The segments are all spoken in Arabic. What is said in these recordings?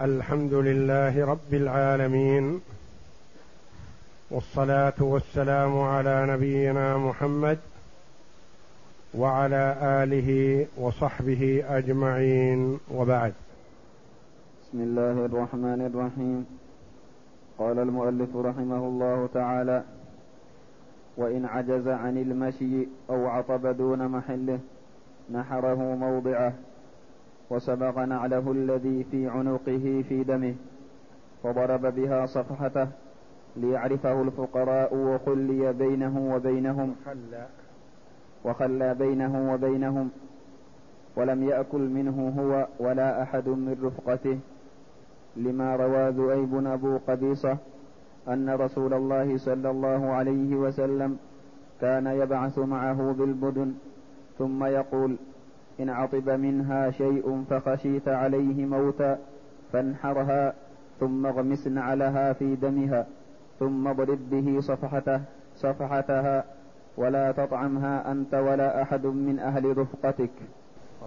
الحمد لله رب العالمين والصلاة والسلام على نبينا محمد وعلى آله وصحبه أجمعين وبعد. بسم الله الرحمن الرحيم. قال المؤلف رحمه الله تعالى وإن عجز عن المشي أو عطب دون محله نحره موضعه. وسبغ نعله الذي في عنقه في دمه فضرب بها صفحته ليعرفه الفقراء وخلي بينه وبينهم وخلى بينه وبينهم ولم يأكل منه هو ولا أحد من رفقته. لما روى ذؤيب أبو قبيصة أن رسول الله صلى الله عليه وسلم كان يبعث معه بالبدن ثم يقول إن عطب منها شيء فخشيت عليه موتا فانحرها ثم اغمس نعلها في دمها ثم اضرب به صفحته صفحتها ولا تطعمها أنت ولا أحد من أهل رفقتك.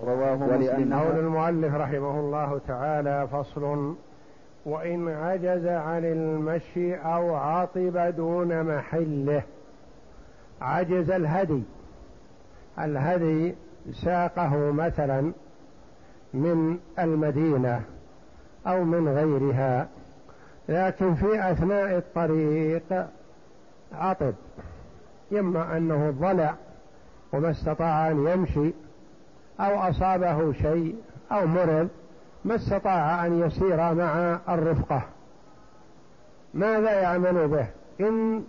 رواه مسلم. قول المؤلف رحمه الله تعالى فصل وإن عجز عن المشي أو عطب دون محله عجز الهدي. الهدي ساقه مثلا من المدينة أو من غيرها لكن في أثناء الطريق عطب إما أنه ضلع وما استطاع أن يمشي أو أصابه شيء أو مرض ما استطاع أن يسير مع الرفقة. ماذا يعمل به؟ إن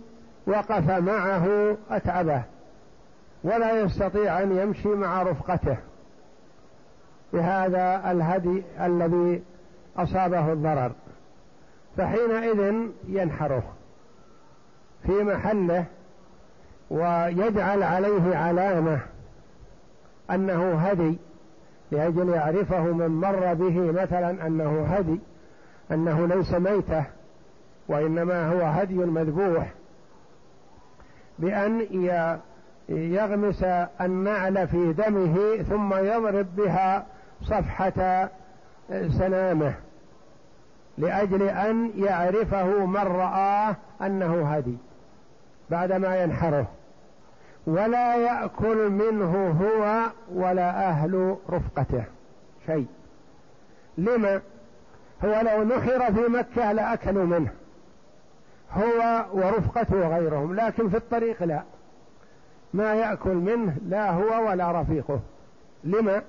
وقف معه أتعبه. ولا يستطيع أن يمشي مع رفقته. بهذا الهدي الذي أصابه الضرر. فحينئذ ينحره في محله ويجعل عليه علامة أنه هدي لأجل يعرفه من مر به مثلا أنه هدي أنه ليس ميتة وإنما هو هدي مذبوح بأن يغمس النعل في دمه ثم يضرب بها صفحة سنامه لأجل أن يعرفه من رآه أنه هدي بعدما ينحره. ولا يأكل منه هو ولا أهل رفقته شيء. لما؟ هو لو نحر في مكة لأكلوا منه. هو ورفقته وغيرهم لكن في الطريق لا. ما يأكل منه لا هو ولا رفيقه. لما؟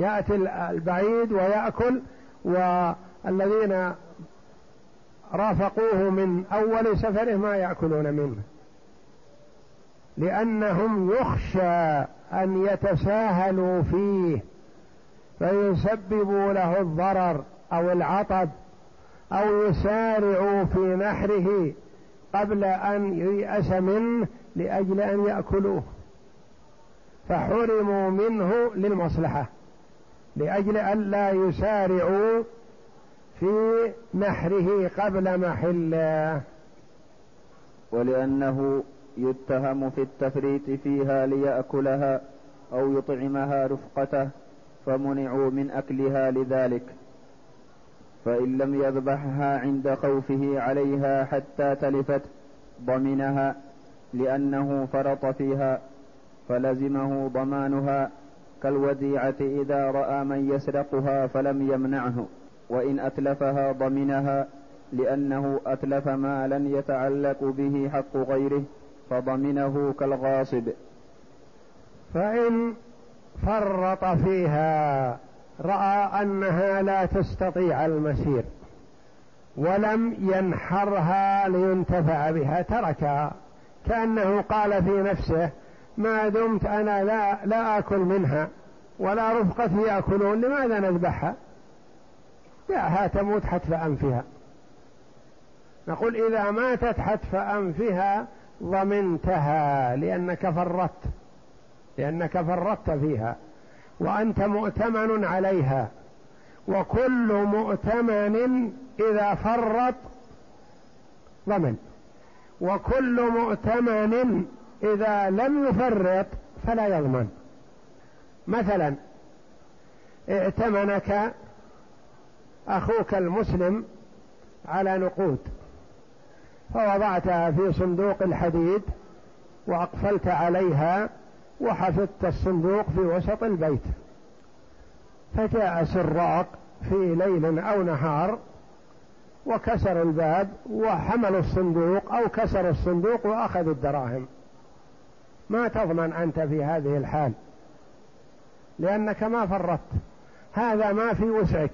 يأتي البعيد ويأكل والذين رافقوه من أول سفره ما يأكلون منه. لأنهم يخشى أن يتساهلوا فيه فيسببوا له الضرر أو العطب أو يسارعوا في نحره قبل أن ييأس منه لأجل أن يأكلوه. فحرموا منه للمصلحة لأجل أن لا يسارعوا في نحره قبل محله. ولأنه يتهم في التفريط فيها ليأكلها أو يطعمها رفقته فمنعوا من أكلها لذلك. فإن لم يذبحها عند خوفه عليها حتى تلفت ضمنها لأنه فرط فيها فلزمه ضمانها كالوديعة إذا رأى من يسرقها فلم يمنعه وإن أتلفها ضمنها لأنه أتلف مالا يتعلق به حق غيره فضمنه كالغاصب. فإن فرط فيها رأى أنها لا تستطيع المسير ولم ينحرها لينتفع بها تركها. كأنه قال في نفسه ما دمت أنا لا, لا آكل منها ولا رفقتي يأكلون لماذا نذبحها؟ دعها تموت حتف أنفها. نقول إذا ماتت حتف أنفها ضمنتها لأنك فرطت لأنك فرطت فيها وأنت مؤتمن عليها وكل مؤتمن إذا فرط ضمن. وكل مؤتمن إذا لم يفرط فلا يضمن. مثلا ائتمنك أخوك المسلم على نقود فوضعتها في صندوق الحديد وأقفلت عليها وحفظت الصندوق في وسط البيت. فجاء سراق في ليل أو نهار وكسروا الباب وحملوا الصندوق أو كسروا الصندوق وأخذوا الدراهم. ما تضمن أنت في هذه الحال لأنك ما فرطت. هذا ما في وسعك.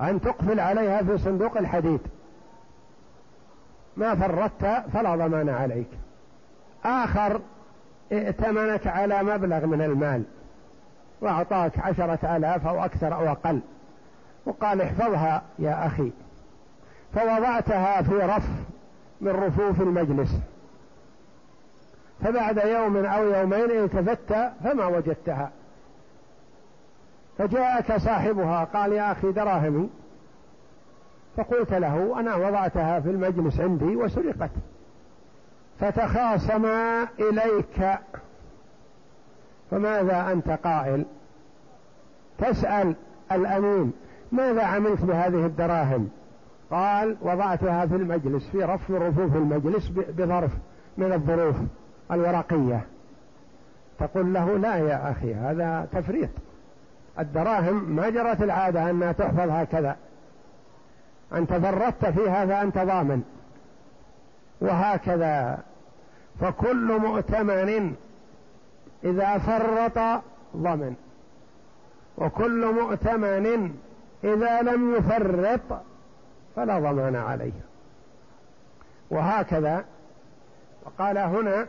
أن تقفل عليها في صندوق الحديد. ما فرطت فلا ضمان عليك. آخر ائتمنك على مبلغ من المال. وأعطاك عشرة آلاف أو أكثر أو أقل. وقال احفظها يا أخي. فوضعتها في رف من رفوف المجلس. فبعد يوم أو يومين التفت فما وجدتها. فجاءك صاحبها قال يا أخي دراهمي. فقلت له أنا وضعتها في المجلس عندي وسرقت. فتخاصما إليك. فماذا أنت قائل؟ تسأل الأمين. ماذا عملت بهذه الدراهم؟ قال وضعتها في المجلس في رف من رفوف المجلس بظرف من الظروف الورقية. تقول له لا يا أخي هذا تفريط. الدراهم ما جرت العادة أنها تحفظ هكذا. أنت فرطت فيها فأنت ضامن. وهكذا. فكل مؤتمن إذا فرط ضمن وكل مؤتمن إذا لم يفرط فلا ضمان عليه. وهكذا وقال هنا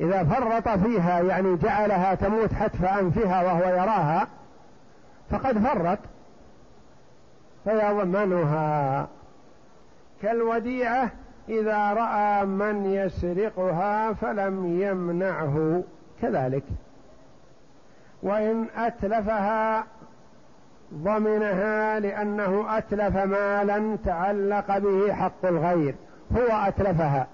إذا فرط فيها يعني جعلها تموت حتف أنفها وهو يراها فقد فرط فيضمنها. كالوديعة إذا رأى من يسرقها فلم يمنعه. كذلك. وإن أتلفها ضمنها لأنه أتلف مالا تعلق به حق الغير. هو أتلفها.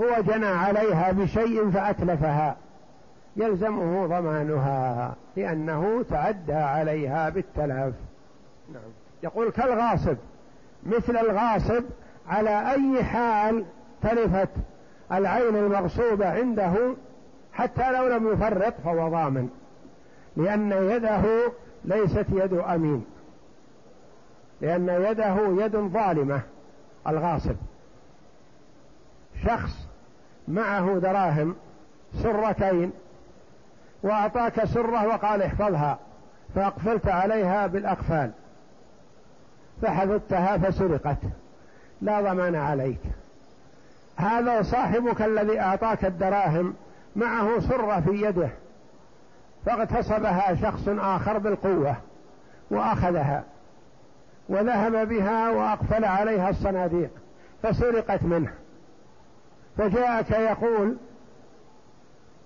هو جنى عليها بشيء فأتلفها. يلزمه ضمانها لأنه تعدى عليها بالتلف. نعم. يقول كالغاصب مثل الغاصب على أي حال تلفت العين المغصوبة عنده حتى لو لم يفرط فهو ضامن لأن يده ليست يد أمين. لأن يده يد ظالمة الغاصب. شخص معه دراهم سرتين وأعطاك سرة وقال احفظها فأقفلت عليها بالأقفال. فحفظتها فسرقت. لا ضمان عليك. هذا صاحبك الذي أعطاك الدراهم معه سرة في يده. فاغتصبها شخص آخر بالقوة وأخذها وذهب بها وأقفل عليها الصناديق فسرقت منه. فجاءك يقول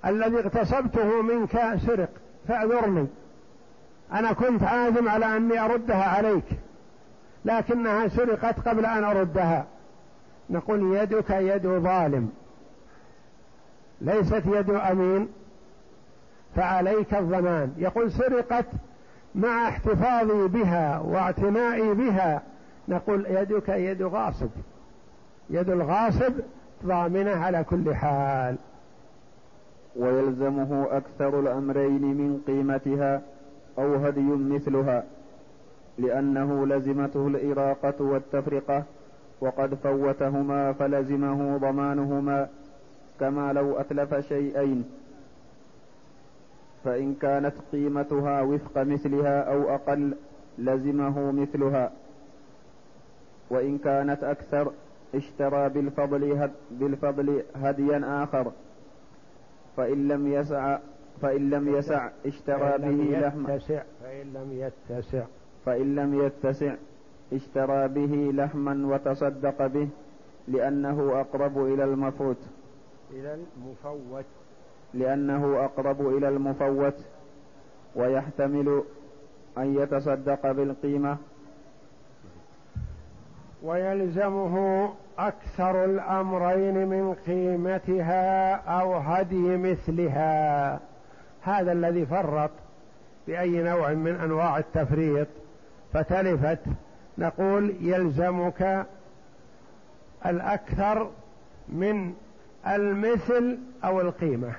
الذي اغتصبته منك سرق فاعذرني. أنا كنت عازم على أني أردها عليك لكنها سرقت قبل أن أردها. نقول يدك يد ظالم. ليست يد أمين فعليك الضمان يقول سرقت مع احتفاظي بها واعتنائي بها. نقول يدك يد غاصب. يد الغاصب ضامنة على كل حال. ويلزمه أكثر الأمرين من قيمتها أو هدي مثلها لأنه لزمته الإراقة والتفرقة وقد فوتهما فلزمه ضمانهما كما لو أتلف شيئين. فإن كانت قيمتها وفق مثلها أو أقل لزمه مثلها. وإن كانت أكثر اشترى بالفضل هد بالفضل هديا آخر. فإن لم يسع فإن لم يسع اشترى به لحما فإن لم يتسع. فإن لم يتسع اشترى به لحما وتصدق به لأنه أقرب إلى المفوت. إلى المفوت. لأنه أقرب إلى المفوت ويحتمل أن يتصدق بالقيمة. ويلزمه أكثر الأمرين من قيمتها أو هدي مثلها. هذا الذي فرط بأي نوع من أنواع التفريط. فتلفت نقول يلزمك الأكثر من المثل أو القيمة.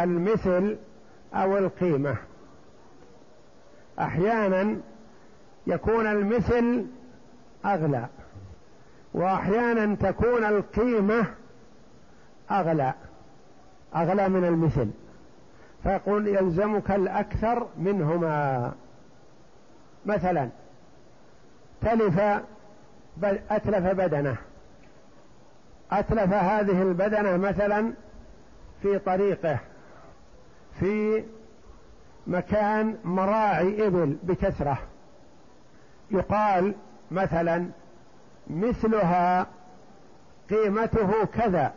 المثل أو القيمة. أحيانا يكون المثل أغلى وأحيانا تكون القيمة أغلى أغلى من المثل. فيقول يلزمك الأكثر منهما. مثلا تلف أتلف بدنة. أتلف هذه البدنة مثلا في طريقه. في مكان مراعي إبل بكثرة يقال مثلا مثلها قيمته كذا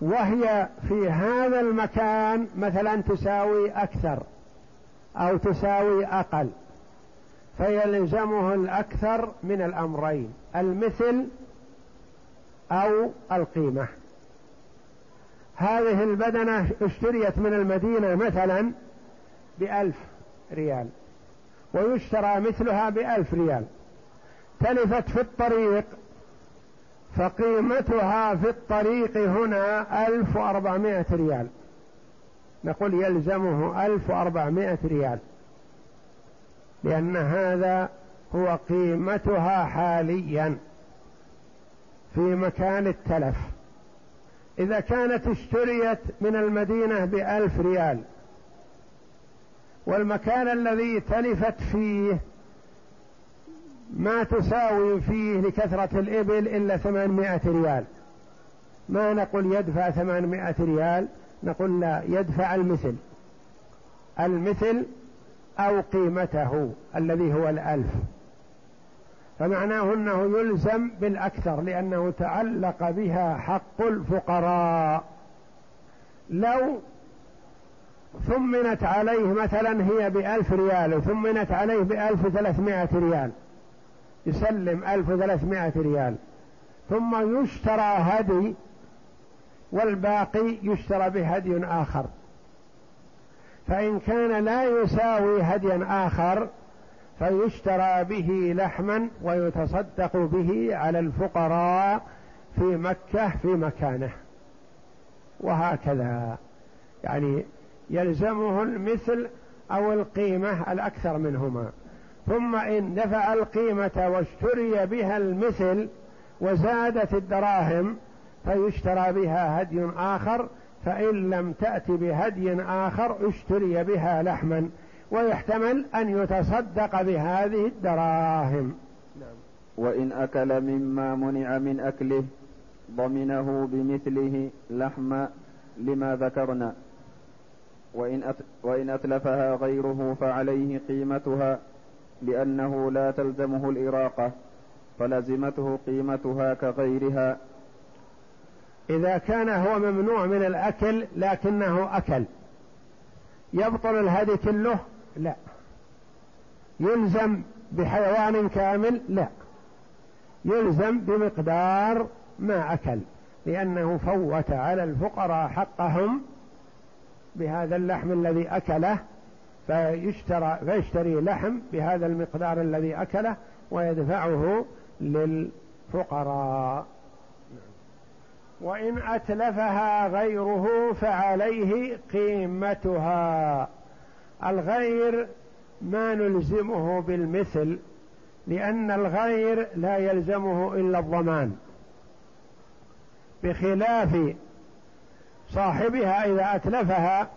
وهي في هذا المكان مثلا تساوي أكثر أو تساوي أقل فيلزمه الأكثر من الأمرين المثل أو القيمة. هذه البدنة اشتريت من المدينة مثلا بألف ريال ويشترى مثلها بألف ريال. تلفت في الطريق فقيمتها في الطريق هنا ألف وأربعمائة ريال. نقول يلزمه ألف وأربعمائة ريال لأن هذا هو قيمتها حاليا في مكان التلف. إذا كانت اشتريت من المدينة بألف ريال والمكان الذي تلفت فيه ما تساوي فيه لكثرة الإبل إلا ثمانمائة ريال. ما نقول يدفع ثمانمائة ريال نقول لا يدفع المثل. المثل أو قيمته الذي هو الألف. فمعناه أنه يلزم بالأكثر لأنه تعلق بها حق الفقراء. لو ثمنت عليه مثلا هي بألف ريال وثمنت عليه بألف ثلاثمائة ريال يسلم ألف ثلاثمائة ريال ثم يشترى هدي والباقي يشترى بهدي آخر. فإن كان لا يساوي هديا آخر فيشترى به لحما ويتصدق به على الفقراء في مكة في مكانه. وهكذا. يعني يلزمه المثل أو القيمة الأكثر منهما. ثم إن دفع القيمة واشتري بها المثل وزادت الدراهم فيشترى بها هدي آخر فإن لم تأت بهدي آخر اشتري بها لحما. ويحتمل أن يتصدق بهذه الدراهم. نعم. وإن أكل مما منع من أكله ضمنه بمثله لحم لما ذكرنا. وإن, وإن أتلفها غيره فعليه قيمتها لأنه لا تلزمه الإراقة فلزمته قيمتها كغيرها. إذا كان هو ممنوع من الأكل لكنه أكل يبطل الهدي كله لا. يلزم بحيوان كامل؟ لا. يلزم بمقدار ما أكل لأنه فوت على الفقراء حقهم بهذا اللحم الذي أكله فيشترى فيشتري لحم بهذا المقدار الذي أكله ويدفعه للفقراء. وإن أتلفها غيره فعليه قيمتها. الغير ما نلزمه بالمثل لأن الغير لا يلزمه إلا الضمان. بخلاف صاحبها إذا أتلفها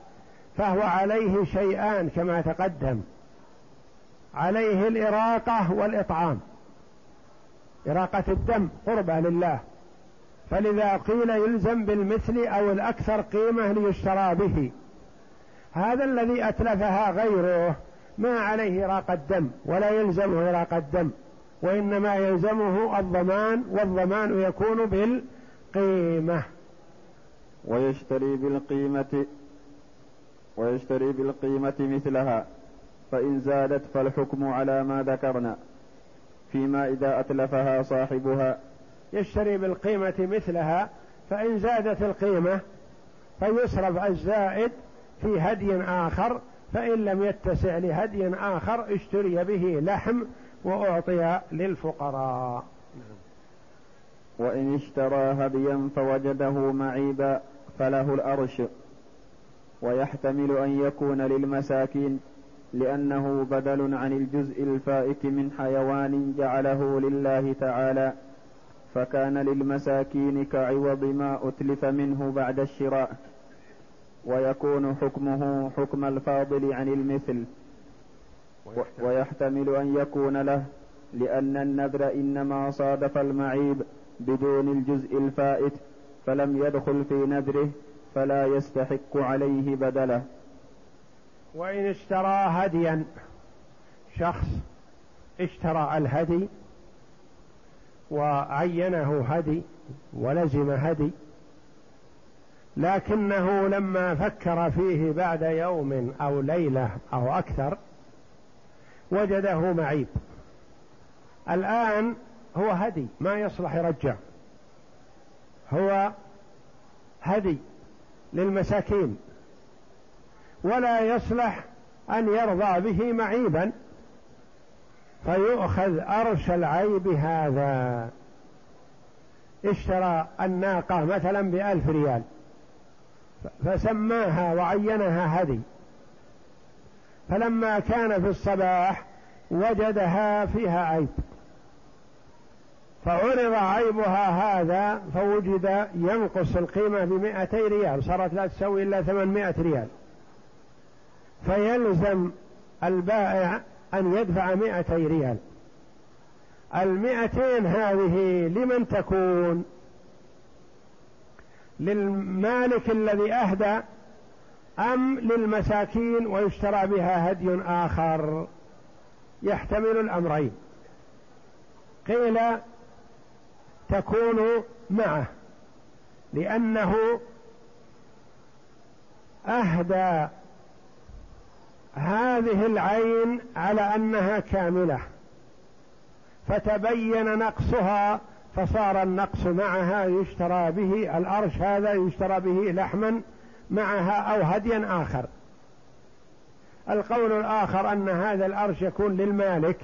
فهو عليه شيئان كما تقدم. عليه الإراقة والإطعام. إراقة الدم قربة لله. فلذا قيل يلزم بالمثل أو الأكثر قيمة ليشترى به. هذا الذي أتلفها غيره ما عليه إراقة الدم ولا يلزمه إراقة الدم وإنما يلزمه الضمان والضمان يكون بالقيمة. ويشتري بالقيمة ويشتري بالقيمة مثلها فإن زادت فالحكم على ما ذكرنا. فيما إذا أتلفها صاحبها يشتري بالقيمة مثلها فإن زادت القيمة فيصرف الزائد في هدي آخر فإن لم يتسع لهدي آخر اشتري به لحم وأعطي للفقراء. وإن اشترى هديا فوجده معيبا فله الأرش ويحتمل أن يكون للمساكين لأنه بدل عن الجزء الفائت من حيوان جعله لله تعالى فكان للمساكين كعوض ما أتلف منه بعد الشراء. ويكون حكمه حكم الفاضل عن المثل. ويحتمل أن يكون له لأن النذر إنما صادف المعيب بدون الجزء الفائت فلم يدخل في نذره فلا يستحق عليه بدله. وإن اشترى هديا شخص اشترى الهدي وعينه هدي ولزم هدي لكنه لما فكر فيه بعد يوم أو ليلة أو أكثر وجده معيب. الآن هو هدي ما يصلح يرجع. هو هدي للمساكين. ولا يصلح أن يرضى به معيبا. فيؤخذ أرش العيب هذا. اشترى الناقة مثلا بألف ريال. فسماها وعينها هدي. فلما كان في الصباح وجدها فيها عيب. فعرض عيبها هذا فوجد ينقص القيمة بمائتي ريال. صارت لا تسوي إلا ثمانمائة ريال. فيلزم البائع أن يدفع مائتي ريال. المائتين هذه لمن تكون؟ للمالك الذي أهدى أم للمساكين ويشترى بها هدي آخر؟ يحتمل الأمرين. قيل تكون معه لأنه أهدى هذه العين على أنها كاملة فتبين نقصها فصار النقص معها يشترى به الأرش هذا يشترى به لحما معها أو هديا آخر. القول الآخر أن هذا الأرش يكون للمالك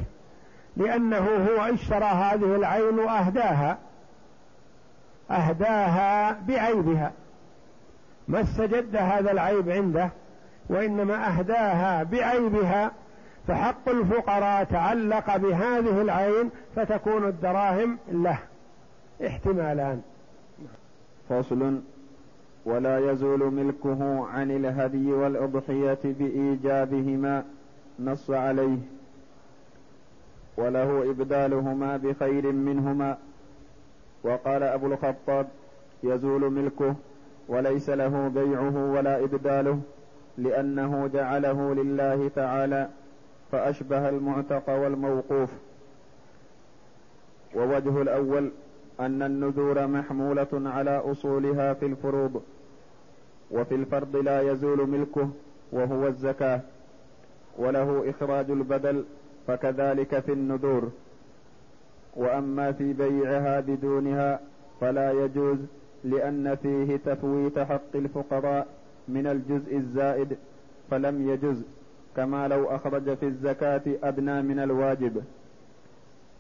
لأنه هو اشترى هذه العين وأهداها. أهداها بعيبها. ما استجد هذا العيب عنده وإنما أهداها بعيبها. فحق الفقراء تعلق بهذه العين فتكون الدراهم له. احتمالان. فصل ولا يزول ملكه عن الهدي والأضحية بإيجابهما نص عليه. وله إبدالهما بخير منهما. وقال أبو الخطاب يزول ملكه وليس له بيعه ولا إبداله لأنه جعله لله تعالى فأشبه المعتق والموقوف. ووجه الأول أن النذور محمولة على أصولها في الفروض وفي الفرض لا يزول ملكه وهو الزكاة وله إخراج البدل فكذلك في النذور. وأما في بيعها بدونها فلا يجوز لأن فيه تفويت حق الفقراء من الجزء الزائد فلم يجز كما لو أخرج في الزكاة أدنى من الواجب.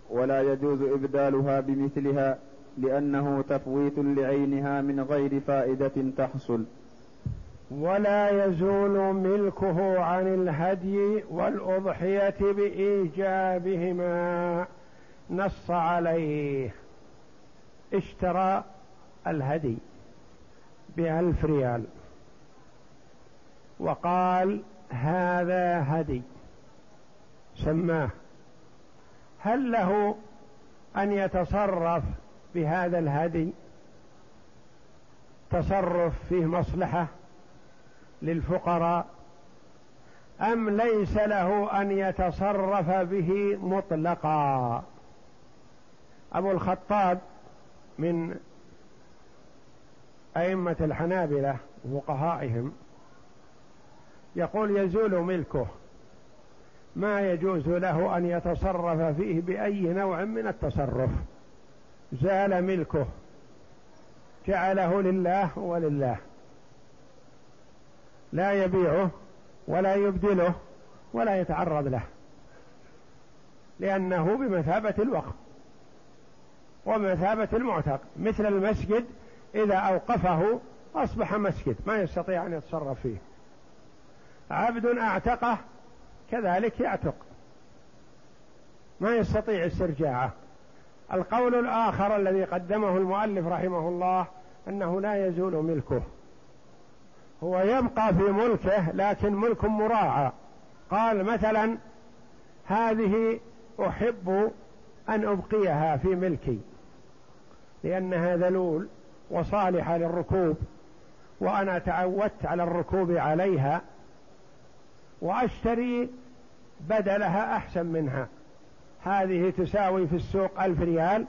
ولا يجوز إبدالها بمثلها لأنه تفويت لعينها من غير فائدة تحصل. ولا يزول ملكه عن الهدي والأضحية بإيجابهما. نص عليه. اشترى الهدي بألف ريال. وقال هذا هدي. سماه. هل له أن يتصرف بهذا الهدي؟ تصرف فيه مصلحة للفقراء؟ أم ليس له أن يتصرف به مطلقا؟ أبو الخطاب من أئمة الحنابلة وفقهائهم يقول يزول ملكه. ما يجوز له أن يتصرف فيه بأي نوع من التصرف. زال ملكه. جعله لله ولله. لا يبيعه ولا يبدله ولا يتعرض له. لأنه بمثابة الوقف ومثابة المعتق. مثل المسجد إذا أوقفه أصبح مسجد ما يستطيع أن يتصرف فيه. عبد أعتقه كذلك يعتق. ما يستطيع استرجاعه. القول الآخر الذي قدمه المؤلف رحمه الله أنه لا يزول ملكه. هو يبقى في ملكه لكن ملك مراعى. قال مثلا هذه أحب أن أبقيها في ملكي لأنها ذلول وصالحة للركوب وأنا تعودت على الركوب عليها وأشتري بدلها أحسن منها. هذه تساوي في السوق ألف ريال.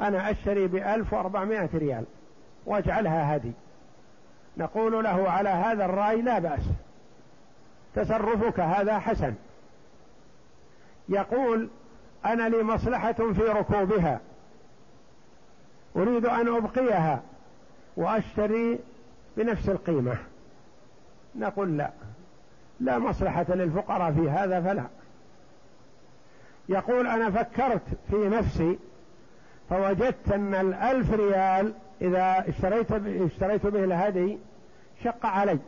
أنا أشتري بألف وأربعمائة ريال. واجعلها هدي نقول له على هذا الرأي لا بأس. تصرفك هذا حسن. يقول أنا لي مصلحة في ركوبها. أريد أن أبقيها وأشتري بنفس القيمة. نقول لا. لا مصلحة للفقراء في هذا فلا. يقول أنا فكرت في نفسي فوجدت أن الألف ريال إذا اشتريت اشتريت به الهدي شق علي.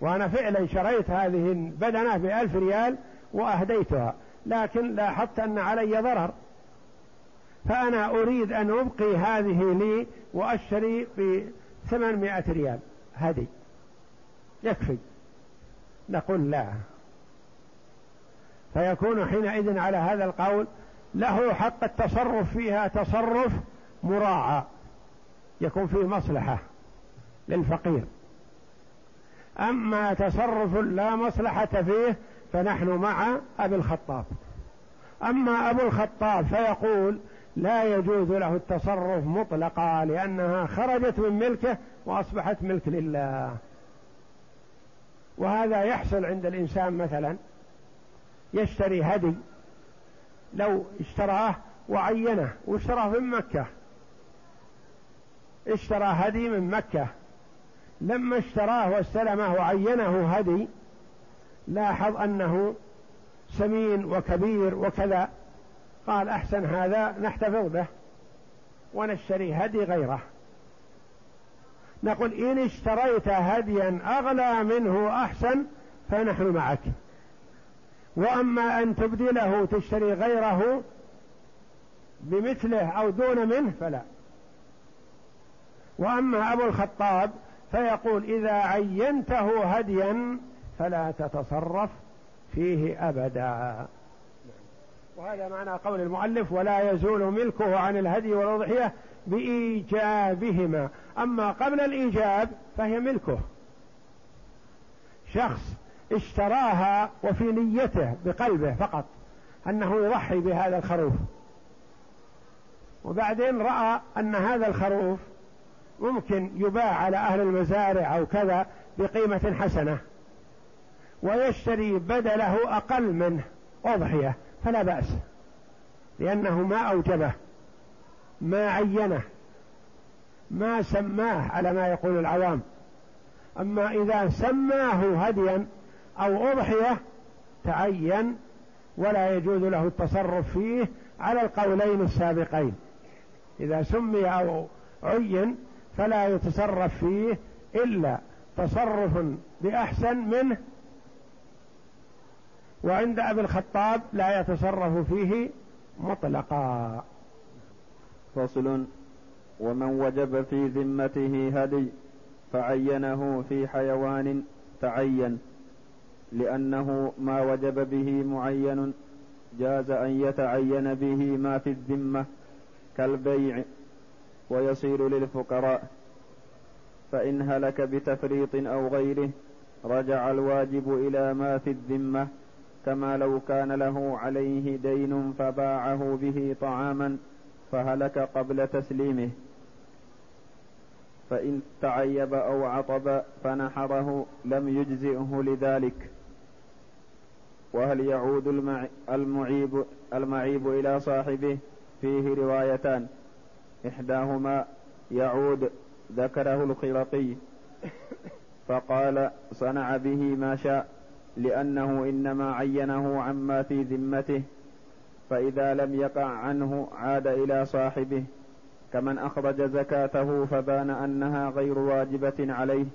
وأنا فعلا شريت هذه البدنة بألف ريال وأهديتها لكن لاحظت أن علي ضرر. فأنا أريد أن أبقي هذه لي وأشتري بثمانمائة ريال هدي. يكفي. نقول لا. فيكون حينئذ على هذا القول له حق التصرف فيها تصرف مراعى يكون فيه مصلحة للفقير. أما تصرف لا مصلحة فيه فنحن مع أبي الخطاب. أما أبو الخطاب فيقول لا يجوز له التصرف مطلقا لأنها خرجت من ملكه وأصبحت ملك لله. وهذا يحصل عند الإنسان مثلا يشتري هدي لو اشتراه وعينه واشتراه من مكة. اشترى هدي من مكة. لما اشتراه واستلمه وعينه هدي لاحظ أنه سمين وكبير وكذا. قال أحسن هذا نحتفظ به ونشتري هدي غيره. نقول إن اشتريت هديا أغلى منه أحسن فنحن معك. وأما أن تبدله تشتري غيره بمثله أو دون منه فلا. وأما أبو الخطاب فيقول إذا عينته هديا فلا تتصرف فيه أبدا. وهذا معنى قول المؤلف ولا يزول ملكه عن الهدي والأضحية بإيجابهما. أما قبل الإيجاب فهي ملكه. شخص اشتراها وفي نيته بقلبه فقط أنه يضحي بهذا الخروف. وبعدين رأى أن هذا الخروف ممكن يباع على أهل المزارع أو كذا بقيمة حسنة ويشتري بدله أقل منه أضحية فلا بأس لأنه ما أوجبه ما عينه ما سماه على ما يقول العوام. أما إذا سماه هديا أو أضحية تعين ولا يجوز له التصرف فيه على القولين السابقين. إذا سمي أو عين فلا يتصرف فيه إلا تصرف بأحسن منه وعند أبي الخطاب لا يتصرف فيه مطلقا. فصل ومن وجب في ذمته هدي فعينه في حيوان تعين. لأنه ما وجب به معين جاز أن يتعين به ما في الذمة كالبيع ويصير للفقراء. فإن هلك بتفريط أو غيره رجع الواجب إلى ما في الذمة كما لو كان له عليه دين فباعه به طعاما فهلك قبل تسليمه. فإن تعيب أو عطب فنحره لم يجزئه لذلك. وهل يعود المعيب, المعيب إلى صاحبه؟ فيه روايتان. إحداهما يعود ذكره الخلقي. فقال صنع به ما شاء لأنه إنما عينه عما في ذمته. فإذا لم يقع عنه عاد إلى صاحبه. كمن أخرج زكاته فبان أنها غير واجبة عليه.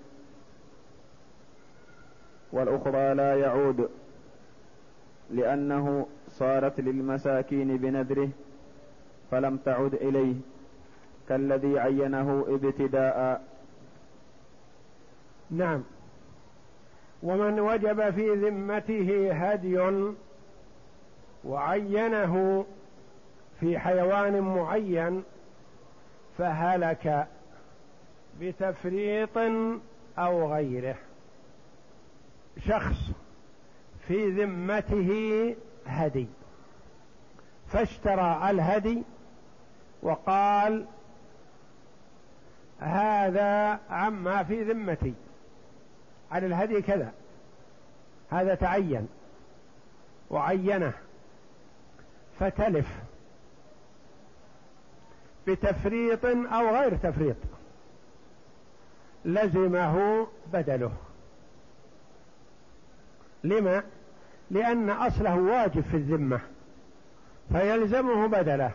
والأخرى لا يعود. لأنه صارت للمساكين بنذره فلم تعد إليه كالذي عينه ابتداء. نعم. ومن وجب في ذمته هدي وعينه في حيوان معين فهلك بتفريط أو غيره. شخص في ذمته هدي. فاشترى الهدي وقال هذا عما في ذمتي. على الهدي كذا. هذا تعين. وعينه. فتلف. بتفريط أو غير تفريط. لزمه بدله. لما؟ لأن أصله واجب في الذمة فيلزمه بدله.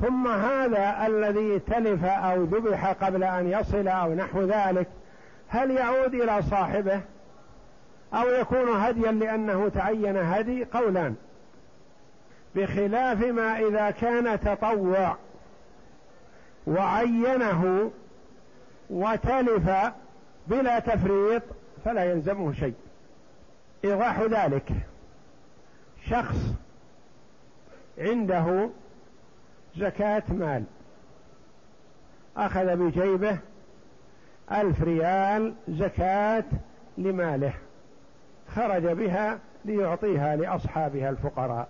ثم هذا الذي تلف أو ذبح قبل أن يصل أو نحو ذلك هل يعود إلى صاحبه؟ أو يكون هديا لأنه تعين هدي؟ قولان. بخلاف ما إذا كان تطوع وعينه وتلف بلا تفريط فلا يلزمه شيء. إيضاح ذلك. شخص عنده زكاة مال. أخذ بجيبه ألف ريال زكاة لماله. خرج بها ليعطيها لأصحابها الفقراء.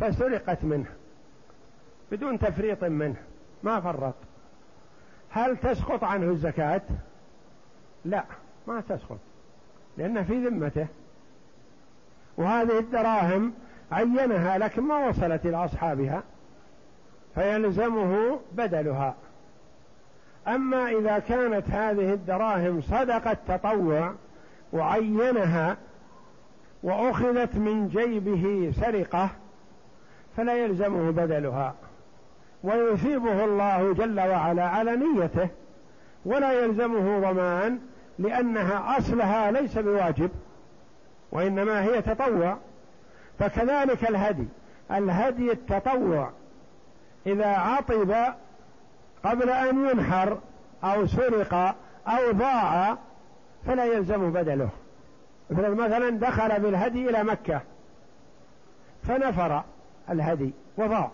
فسرقت منه. بدون تفريط منه. ما فرط. هل تسقط عنه الزكاة؟ لا ما تسقط. لأنه في ذمته. وهذه الدراهم عينها لكن ما وصلت إلى أصحابها فيلزمه بدلها. أما إذا كانت هذه الدراهم صدقة تطوع وعينها وأخذت من جيبه سرقة فلا يلزمه بدلها. ويثيبه الله جل وعلا على نيته ولا يلزمه ضمان لأنها أصلها ليس بواجب. وإنما هي تطوع. فكذلك الهدي. الهدي التطوع. إذا عطب قبل أن ينحر أو سرق أو ضاع فلا يلزم بدله. مثلا دخل بالهدي إلى مكة. فنفر الهدي وضاع.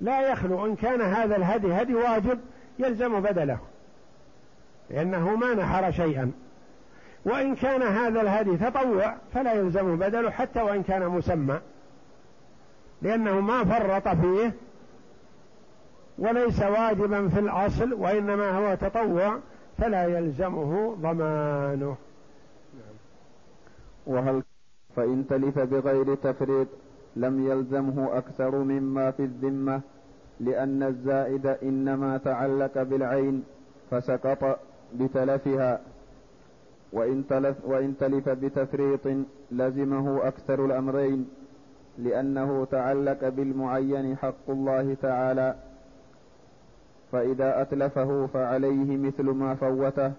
لا يخلو. إن كان هذا الهدي هدي واجب يلزم بدله. لأنه ما نحر شيئا. وإن كان هذا الهدي تطوع فلا يلزم بدله حتى وإن كان مسمى لأنه ما فرط فيه وليس واجبا في الأصل وإنما هو تطوع فلا يلزمه ضمانه. وهل فإن تلف بغير تفريط لم يلزمه أكثر مما في الذمة لأن الزائد إنما تعلق بالعين فسقط بتلفها وإن تلف, وإن تلف بتفريط لزمه أكثر الأمرين لأنه تعلق بالمعين حق الله تعالى. فإذا أتلفه فعليه مثل ما فوته.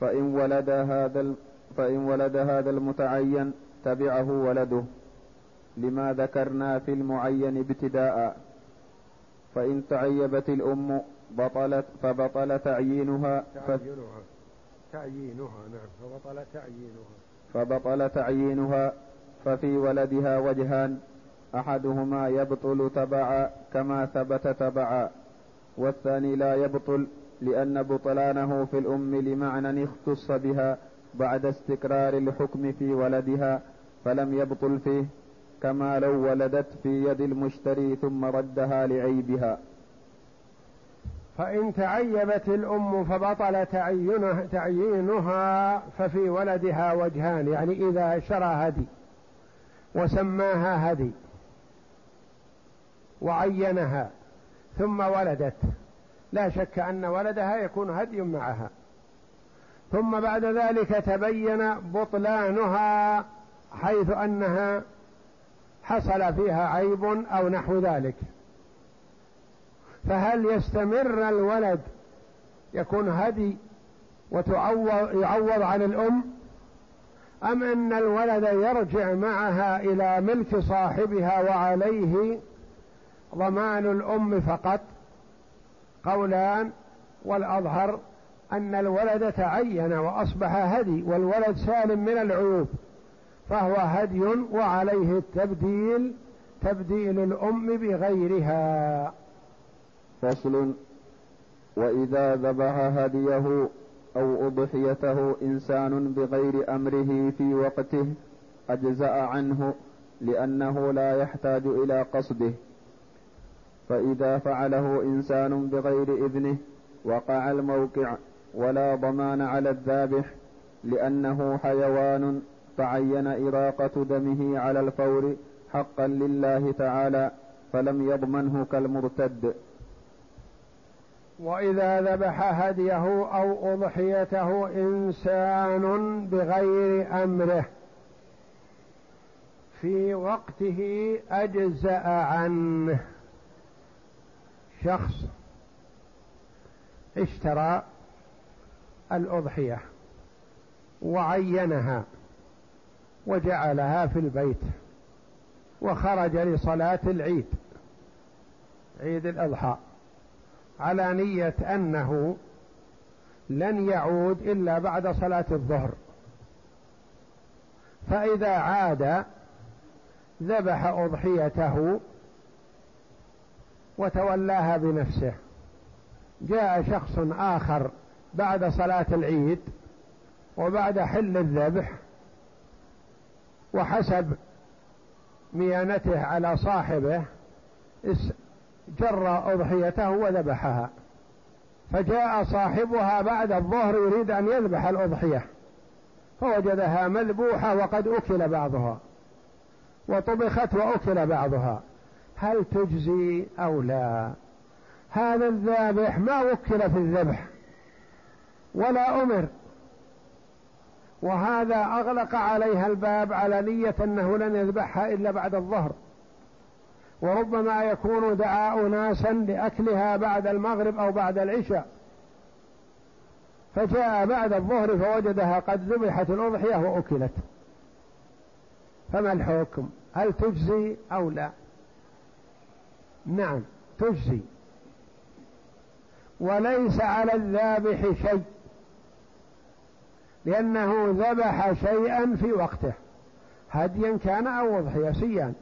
فإن ولد هذا فإن ولد هذا المتعين تبعه ولده. لما ذكرنا في المعين ابتداء. فإن تعيبت الأم بطلت فبطل تعيينها. تعيينها نعم فبطل تعيينها. فبطل تعيينها ففي ولدها وجهان أحدهما يبطل تبعا كما ثبت تبعا والثاني لا يبطل لأن بطلانه في الأم لمعنى اختص بها بعد استقرار الحكم في ولدها فلم يبطل فيه كما لو ولدت في يد المشتري ثم ردها لعيبها. فإن تعيبت الأم فبطل تعينها, تعيينها ففي ولدها وجهان يعني إذا شرى هدي وسماها هدي وعينها ثم ولدت. لا شك أن ولدها يكون هدي معها. ثم بعد ذلك تبين بطلانها حيث أنها حصل فيها عيب أو نحو ذلك. فهل يستمر الولد يكون هدي ويعوض عن الأم؟ أم أن الولد يرجع معها إلى ملك صاحبها وعليه ضمان الأم فقط؟ قولان والأظهر أن الولد تعين وأصبح هدي والولد سالم من العيوب فهو هدي وعليه التبديل تبديل الأم بغيرها. فصل وإذا ذبح هديه أو أضحيته إنسان بغير أمره في وقته أجزأ عنه لأنه لا يحتاج إلى قصده. فإذا فعله إنسان بغير إذنه وقع الموقع ولا ضمان على الذابح لأنه حيوان تعين إراقة دمه على الفور حقا لله تعالى فلم يضمنه كالمرتد. وإذا ذبح هديه أو أضحيته إنسان بغير أمره. في وقته أجزأ عنه. شخص اشترى الأضحية وعينها وجعلها في البيت وخرج لصلاة العيد عيد الأضحى. على نية أنه لن يعود إلا بعد صلاة الظهر. فإذا عاد ذبح أضحيته وتولاها بنفسه. جاء شخص آخر بعد صلاة العيد وبعد حل الذبح وحسب ميانته على صاحبه جر أضحيته وذبحها. فجاء صاحبها بعد الظهر يريد أن يذبح الأضحية. فوجدها مذبوحة وقد أكل بعضها. وطبخت وأكل بعضها. هل تجزي أو لا؟ هذا الذابح ما وكل في الذبح. ولا أمر. وهذا أغلق عليها الباب على نية أنه لن يذبحها إلا بعد الظهر. وربما يكون دعا أناسا لأكلها بعد المغرب أو بعد العشاء. فجاء بعد الظهر فوجدها قد ذبحت الأضحية وأكلت. فما الحكم؟ هل تجزي أو لا؟ نعم تجزي. وليس على الذابح شيء لأنه ذبح شيئا في وقته. هديا كان أو أضحية سيان.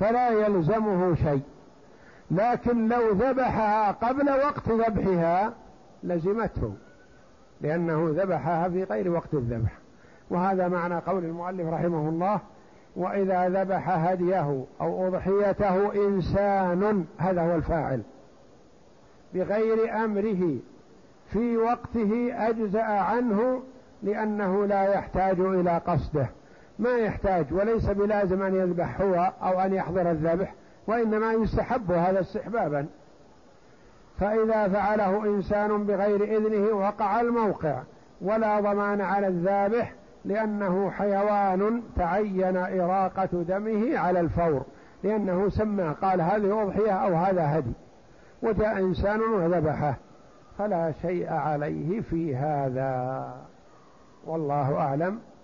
فلا يلزمه شيء. لكن لو ذبحها قبل وقت ذبحها لزمته لأنه ذبحها في غير وقت الذبح. وهذا معنى قول المؤلف رحمه الله وإذا ذبح هديه أو أضحيته إنسان هذا هو الفاعل. بغير أمره في وقته أجزأ عنه لأنه لا يحتاج إلى قصده. ما يحتاج وليس بلازم أن يذبح هو أو أن يحضر الذبح وإنما يستحب هذا استحبابا. فإذا فعله إنسان بغير إذنه وقع الموقع ولا ضمان على الذابح لأنه حيوان تعين إراقة دمه على الفور لأنه سمى قال هذه أضحية أو هذا هدي. وجاء إنسان وذبحه فلا شيء عليه في هذا. والله أعلم.